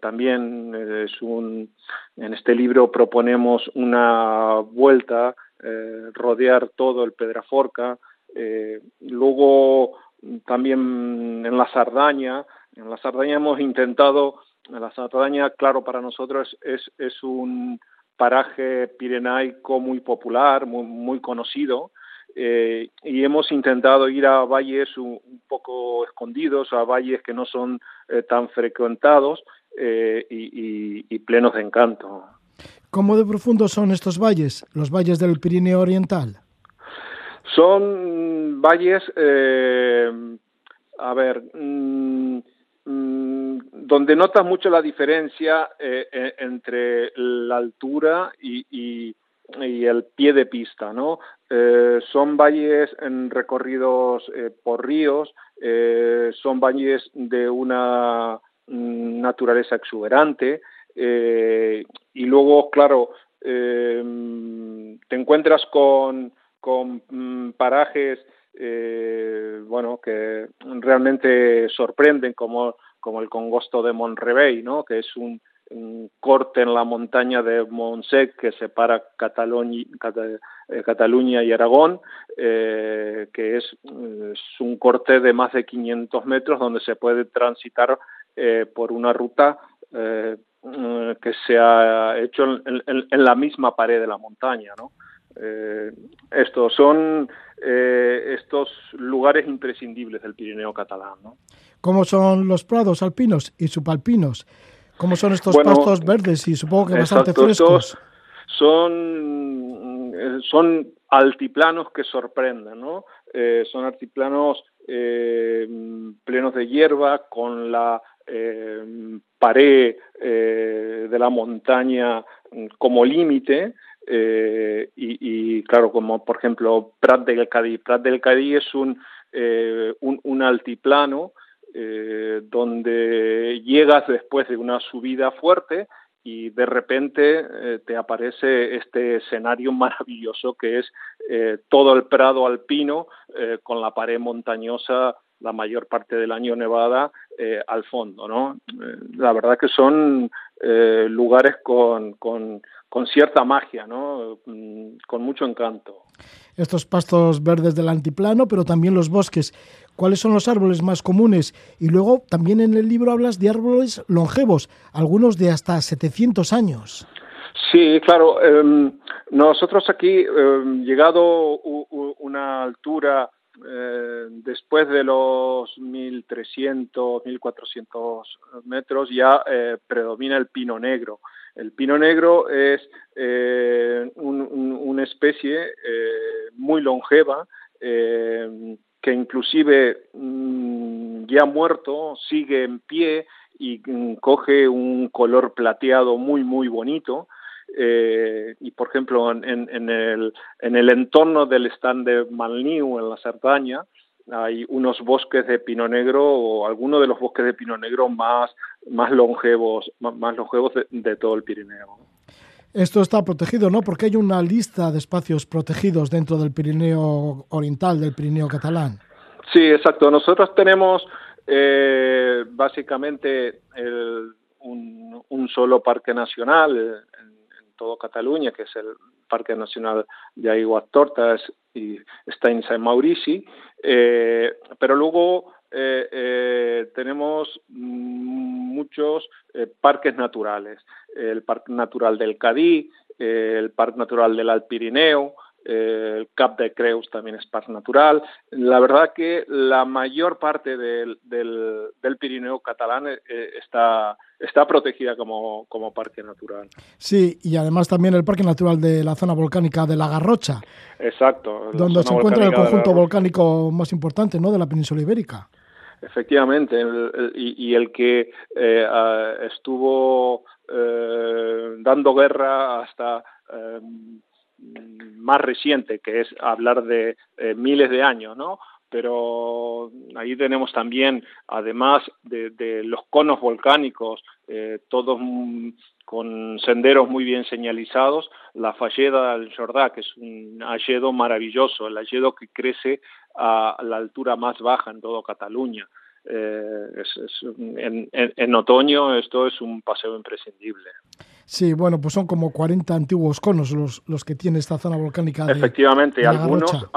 también es un, en este libro proponemos una vuelta eh, rodear todo el Pedraforca. Eh, luego también en la Sardaña, en la Sardaña hemos intentado, en la Sardaña, claro, para nosotros es, es un paraje pirenaico muy popular, muy, muy conocido, eh, y hemos intentado ir a valles un, poco escondidos, a valles que no son tan frecuentados y, y, plenos de encanto. ¿Cómo de profundos son estos valles, los valles del Pirineo Oriental? Son valles, eh, a ver, mm, mm, donde notas mucho la diferencia eh, eh, entre la altura y, el pie de pista, ¿no? son valles recorridos por ríos, son valles de una mm, naturaleza exuberante, eh, y luego, claro, eh, te encuentras con, con mm, parajes eh, bueno, que realmente sorprenden, como, como el congosto de Monrevey, ¿no? que es un, corte en la montaña de Montsec que separa Cataluña, Cataluña y Aragón, que es, un corte de más de 500 metros donde se puede transitar por una ruta eh, que se ha hecho en, la misma pared de la montaña. Eh, estos son eh, estos lugares imprescindibles del Pirineo catalán, ¿no? ¿Cómo son los prados alpinos y subalpinos? ¿Cómo son estos pastos verdes y supongo que bastante frescos? Son, son altiplanos que sorprenden, ¿no? son altiplanos plenos de hierba, con la pared de la montaña como límite y, claro, como por ejemplo Prat del Cadí. Prat del Cadí es un, un, un, altiplano donde llegas después de una subida fuerte y de repente eh, te aparece este escenario maravilloso que es eh, todo el prado alpino eh, con la pared montañosa la mayor parte del año nevada al fondo, ¿no? la verdad que son lugares con, con, cierta magia, ¿no? Mm, con mucho encanto. Estos pastos verdes del antiplano, pero también los bosques cuáles son los árboles más comunes y luego también en el libro hablas de árboles longevos, algunos de hasta 700 años. Sí, claro. Em, nosotros aquí, eh, llegado una altura eh, después de los 1.300, 1.400 metros, ya eh, predomina el pino negro. El pino negro es una especie muy longeva que inclusive mm, ya muerto sigue en pie y mm, coge un color plateado muy muy bonito eh, y por ejemplo en, en, el, en el entorno del stand de Malniu en la Cerdaña hay unos bosques de pino negro o algunos de los bosques de pino negro más más longevos más, longevos de, todo el Pirineo esto está protegido, ¿no? Porque hay una lista de espacios protegidos dentro del Pirineo Oriental, del Pirineo catalán. Sí, exacto. Nosotros tenemos eh, básicamente un, solo parque nacional en, en, todo Cataluña, que es el Parque Nacional de Aiguas Tortas y está en San Maurici, eh, pero luego eh, eh, tenemos muchos eh, parques naturales. El Parque Natural del Cadí, el Parque Natural del Alpirineo, el Cap de Creus también es parque natural. La verdad que la mayor parte del, del, del Pirineo catalán está, está protegida como, como, parque natural. Sí, y además también el Parque Natural de la zona volcánica de la Garrocha. Exacto. Donde se encuentra el conjunto volcánico más importante ¿no? de la península ibérica. Efectivamente, y, el que eh, estuvo eh, dando guerra hasta eh, más reciente, que es hablar de miles de años, ¿no? Pero ahí tenemos también, además de, los conos volcánicos, todos con senderos muy bien señalizados, la falleda del Jordá, que es un alledo maravilloso, el alledo que crece a la altura más baja en todo Cataluña. Eh, en, otoño esto es un paseo imprescindible. Sí, bueno, pues son como 40 antiguos conos los, los que tiene esta zona volcánica. Efectivamente, algunos,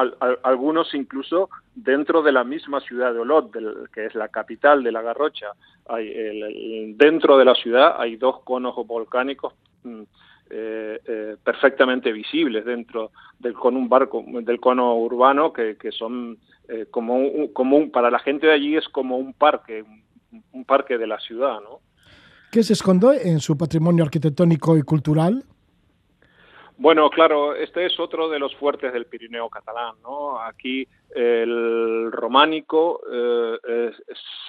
algunos incluso dentro de la misma ciudad de Olot, que es la capital de la Garrocha. Hay, dentro de la ciudad hay dos conos volcánicos mm, eh, eh, perfectamente visibles dentro del cono, un barco, del cono urbano que, que son eh, como, un, como un, para la gente de allí es como un parque, un, parque de la ciudad, ¿no? ¿Qué se esconde en su patrimonio arquitectónico y cultural? Bueno, claro, este es otro de los fuertes del Pirineo catalán, ¿no? Aquí el románico es,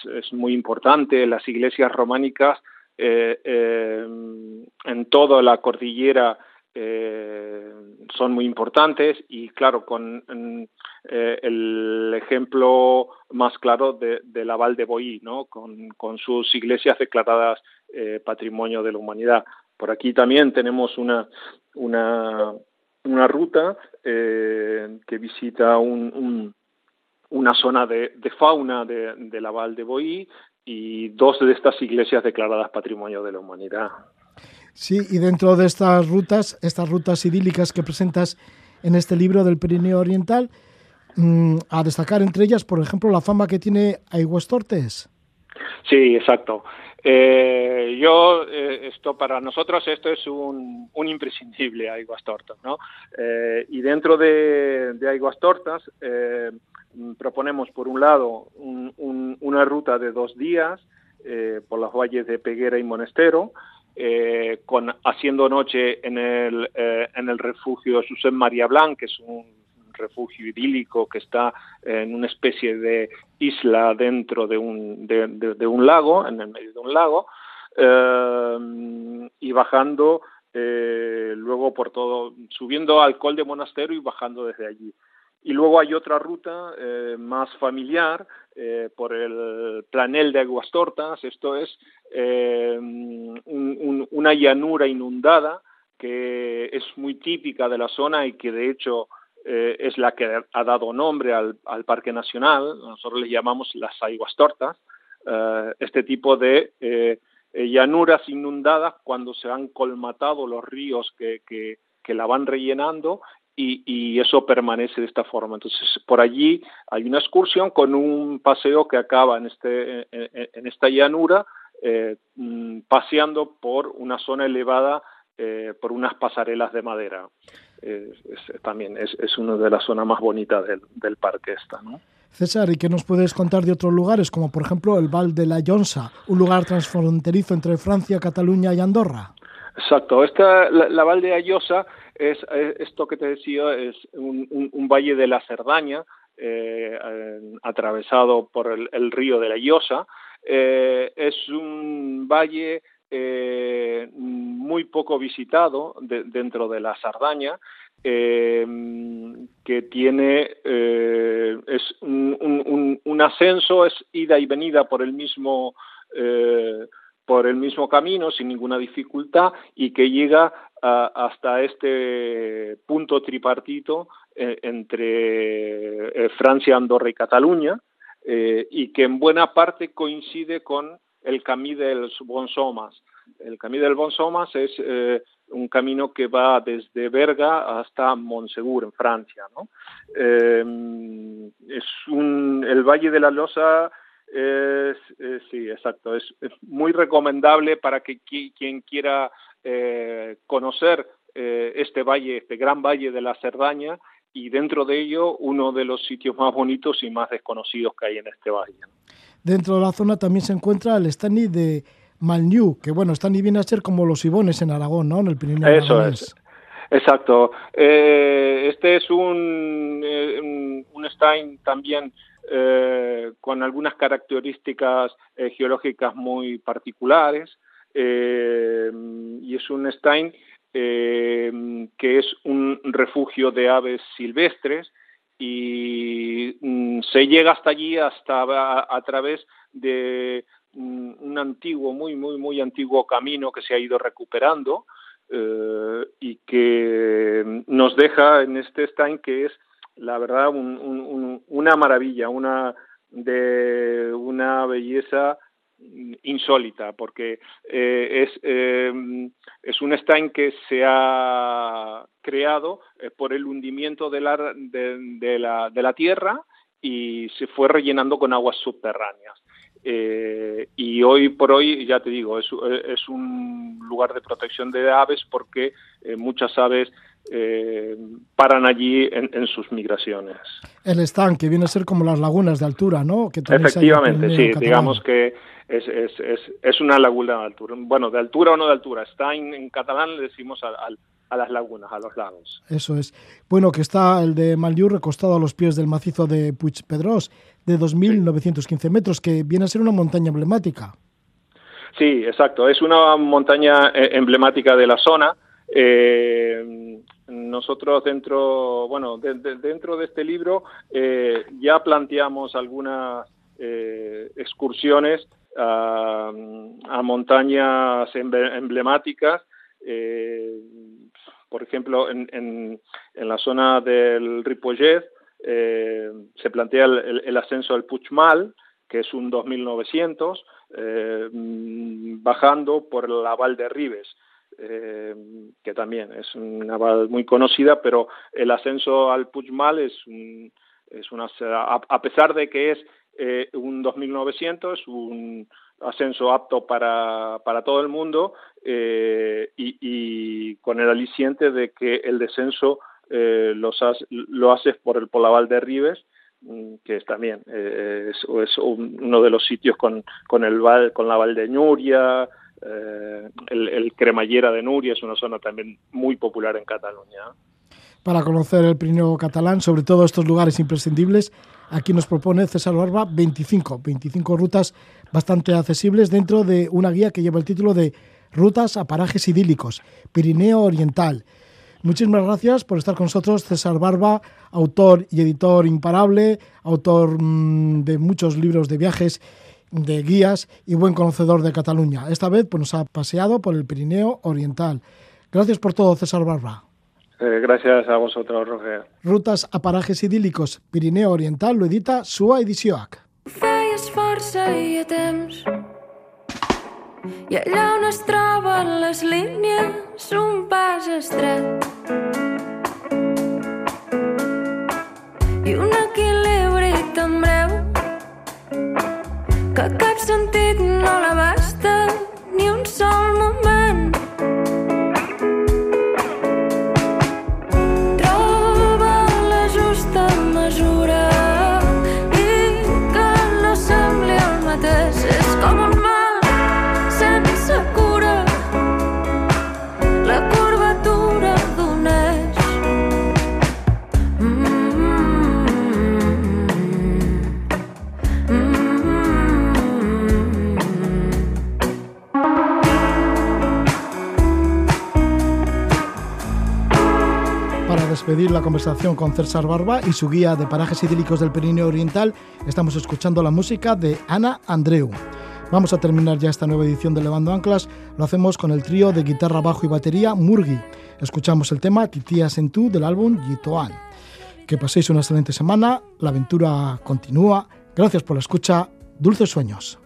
es, muy importante, las iglesias románicas eh, eh, en toda la cordillera eh, son muy importantes y claro, con el ejemplo más claro de, la Val de Boí, ¿no? con, con sus iglesias declaradas Patrimonio de la Humanidad. Por aquí también tenemos una, una, una ruta que visita un, una zona de, fauna de, de, la Val de Boí y dos de estas iglesias declaradas Patrimonio de la Humanidad. Sí, y dentro de estas rutas, estas rutas idílicas que presentas en este libro del Pirineo Oriental, mm, a destacar entre ellas, por ejemplo, la fama que tiene Aiguas Tortes. Sí, exacto. Eh, yo, eh, esto para nosotros, esto es un, un imprescindible, Aiguas Tortas, ¿no? Eh, y dentro de, de Tortas, Mm, proponemos por un lado una ruta de dos días por las valles de Peguera y Monestero, eh, con haciendo noche en el, eh, en el refugio Josep María Blanc, que es un refugio idílico que está en una especie de isla dentro de un, de, un lago, en el medio de un lago, y bajando luego por todo, subiendo al Col de Monasterio y bajando desde allí. Y luego hay otra ruta eh, más familiar eh, por el planel de Aguas Tortas, esto es eh, una llanura inundada que es muy típica de la zona y que de hecho es la que ha dado nombre al, Parque Nacional, nosotros le llamamos las Aguas Tortas, este tipo de llanuras inundadas cuando se han colmatado los ríos que la van rellenando y, eso permanece de esta forma. Entonces, por allí hay una excursión con un paseo que acaba en, este, en, esta llanura, eh, mm, paseando por una zona elevada eh, por unas pasarelas de madera. también es, es, una de las zonas más bonitas del, del parque esta, ¿no? César, ¿y qué nos puedes contar de otros lugares, como por ejemplo el Val de la Llonsa, un lugar transfronterizo entre Francia, Cataluña y Andorra? Exacto, esta, la, Val de Ayosa es, esto que te decía, es un, valle de la Cerdaña, eh, atravesado por el, río de la Llosa. Eh, es un valle eh, muy poco visitado dentro de la Sardaña, que tiene es un, un, ascenso, es ida y venida por el mismo por el mismo camino sin ninguna dificultad y que llega hasta este punto tripartito eh, entre eh, Francia, Andorra y Cataluña eh, y que en buena parte coincide con el Camí del Bonsomas. El Camí del Bonsomas es un camino que va desde Berga hasta Montsegur, en Francia. ¿no? es un, el Valle de la Losa es, sí, exacto. Es, muy recomendable para que quien quiera eh, conocer eh, este valle, este gran valle de la Cerdaña, y dentro de ello uno de los sitios más bonitos y más desconocidos que hay en este valle. Dentro de la zona también se encuentra el Stani de Malniu, que bueno, Stani viene a ser como los Ibones en Aragón, ¿no? En el Pirineo Eso es. Exacto. Eh, este es un, un, un Stein también eh, con algunas características eh, geológicas muy particulares eh, y es un Stein que es un refugio de aves silvestres y mm, se llega hasta allí hasta a, través de mm, un antiguo, muy, muy, muy antiguo camino que se ha ido recuperando y que nos deja en este Stein que es la verdad, una maravilla, una de una belleza insólita, porque eh, es, eh, es un Stein que se ha creado eh, por el hundimiento de la, de, la, de la tierra y se fue rellenando con aguas subterráneas. y hoy por hoy, ya te digo, es, es un lugar de protección de aves porque muchas aves eh, paran allí en, sus migraciones. El estanque viene a ser como las lagunas de altura, ¿no? Que Efectivamente, sí, digamos que es, es, es, es, una laguna de altura. Bueno, de altura o no de altura. Está en, catalán le decimos a, a, las lagunas, a los lagos. Eso es. Bueno, que está el de Malllú recostado a los pies del macizo de Puigpedrós, de 2.915 metros, que viene a ser una montaña emblemática. Sí, exacto. Es una montaña eh, emblemática de la zona. Eh, nosotros dentro, bueno, dentro de este libro eh, ya planteamos algunas eh, excursiones a, montañas emblemáticas, por ejemplo, en, en, la zona del Ripollet se plantea el, ascenso al Puigmal, que es un 2900, bajando por la Val de Ribes. Eh, que también es una naval muy conocida, pero el ascenso al Puigmal es, es una, a, pesar de que es eh, un 2900, un ascenso apto para, para todo el mundo eh, y, con el aliciente de que el descenso los lo haces por el Polaval de Ribes, mm, que es también es, es, uno de los sitios con, con el con la Val de Ñuria, eh, el, Cremallera de Nuria es una zona también muy popular en Cataluña. para conocer el Pirineo catalán, sobre todo estos lugares imprescindibles. Aquí nos propone César Barba 25, 25 rutas bastante accesibles dentro de una guía que lleva el título de Rutas a parajes idílicos, Pirineo Oriental. Muchísimas gracias por estar con nosotros, César Barba, autor y editor imparable, autor mm, de muchos libros de viajes, de guías y buen conocedor de Cataluña. Esta vez pues, nos ha paseado por el Pirineo Oriental. Gracias por todo, César Barba. Eh, gracias a vosotros, Roger. Rutas a parajes idílicos, Pirineo Oriental, lo edita Sua Edicióac. Feies força i a temps i allà on es troben les línies un pas estret conversación con César Barba y su guía de parajes idílicos del Pirineo Oriental, estamos escuchando la música de Ana Andreu. Vamos a terminar ya esta nueva edición de Levando Anclas. Lo hacemos con el trío de guitarra, bajo y batería Murgi. Escuchamos el tema Titías en tú del álbum Yitoan. Que paséis una excelente semana. La aventura continúa. Gracias por la escucha. Dulces sueños.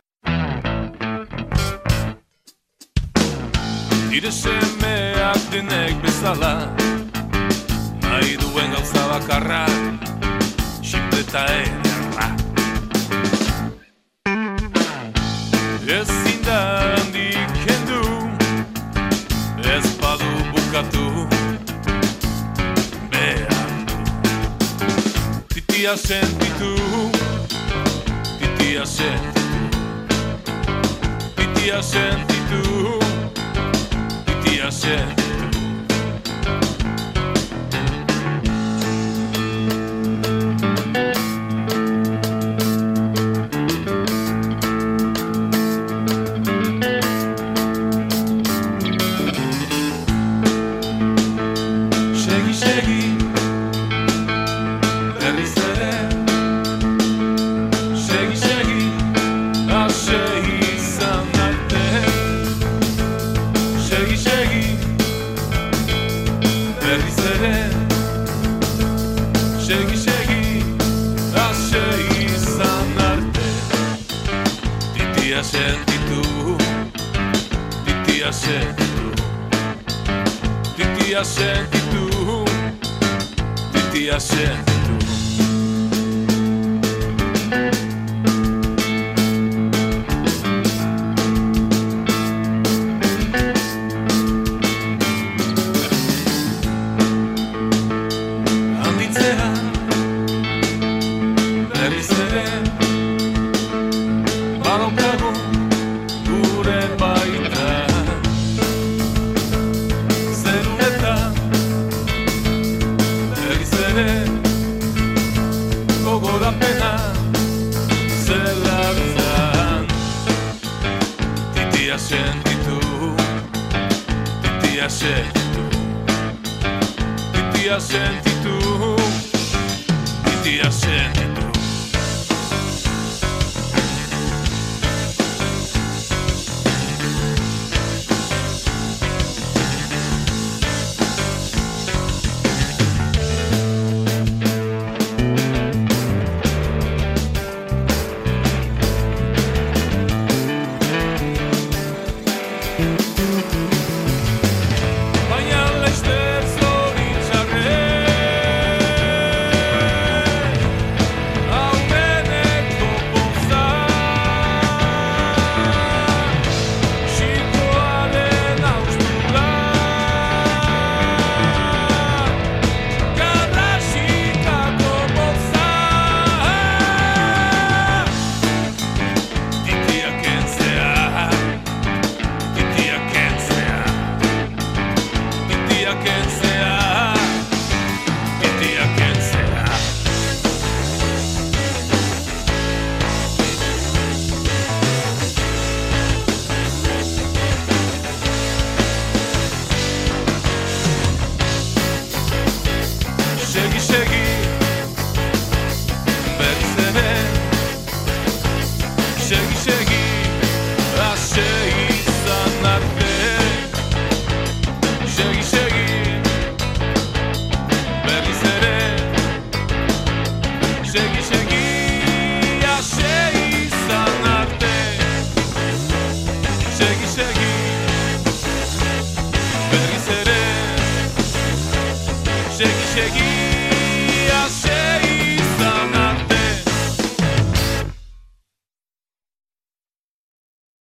Nahi duen gauza bakarra Simple eta ederra. Ezin da handik kendu Ez badu bukatu Behar du. Titia sentitu Titia sentitu. Titia sentitu Titia sentitu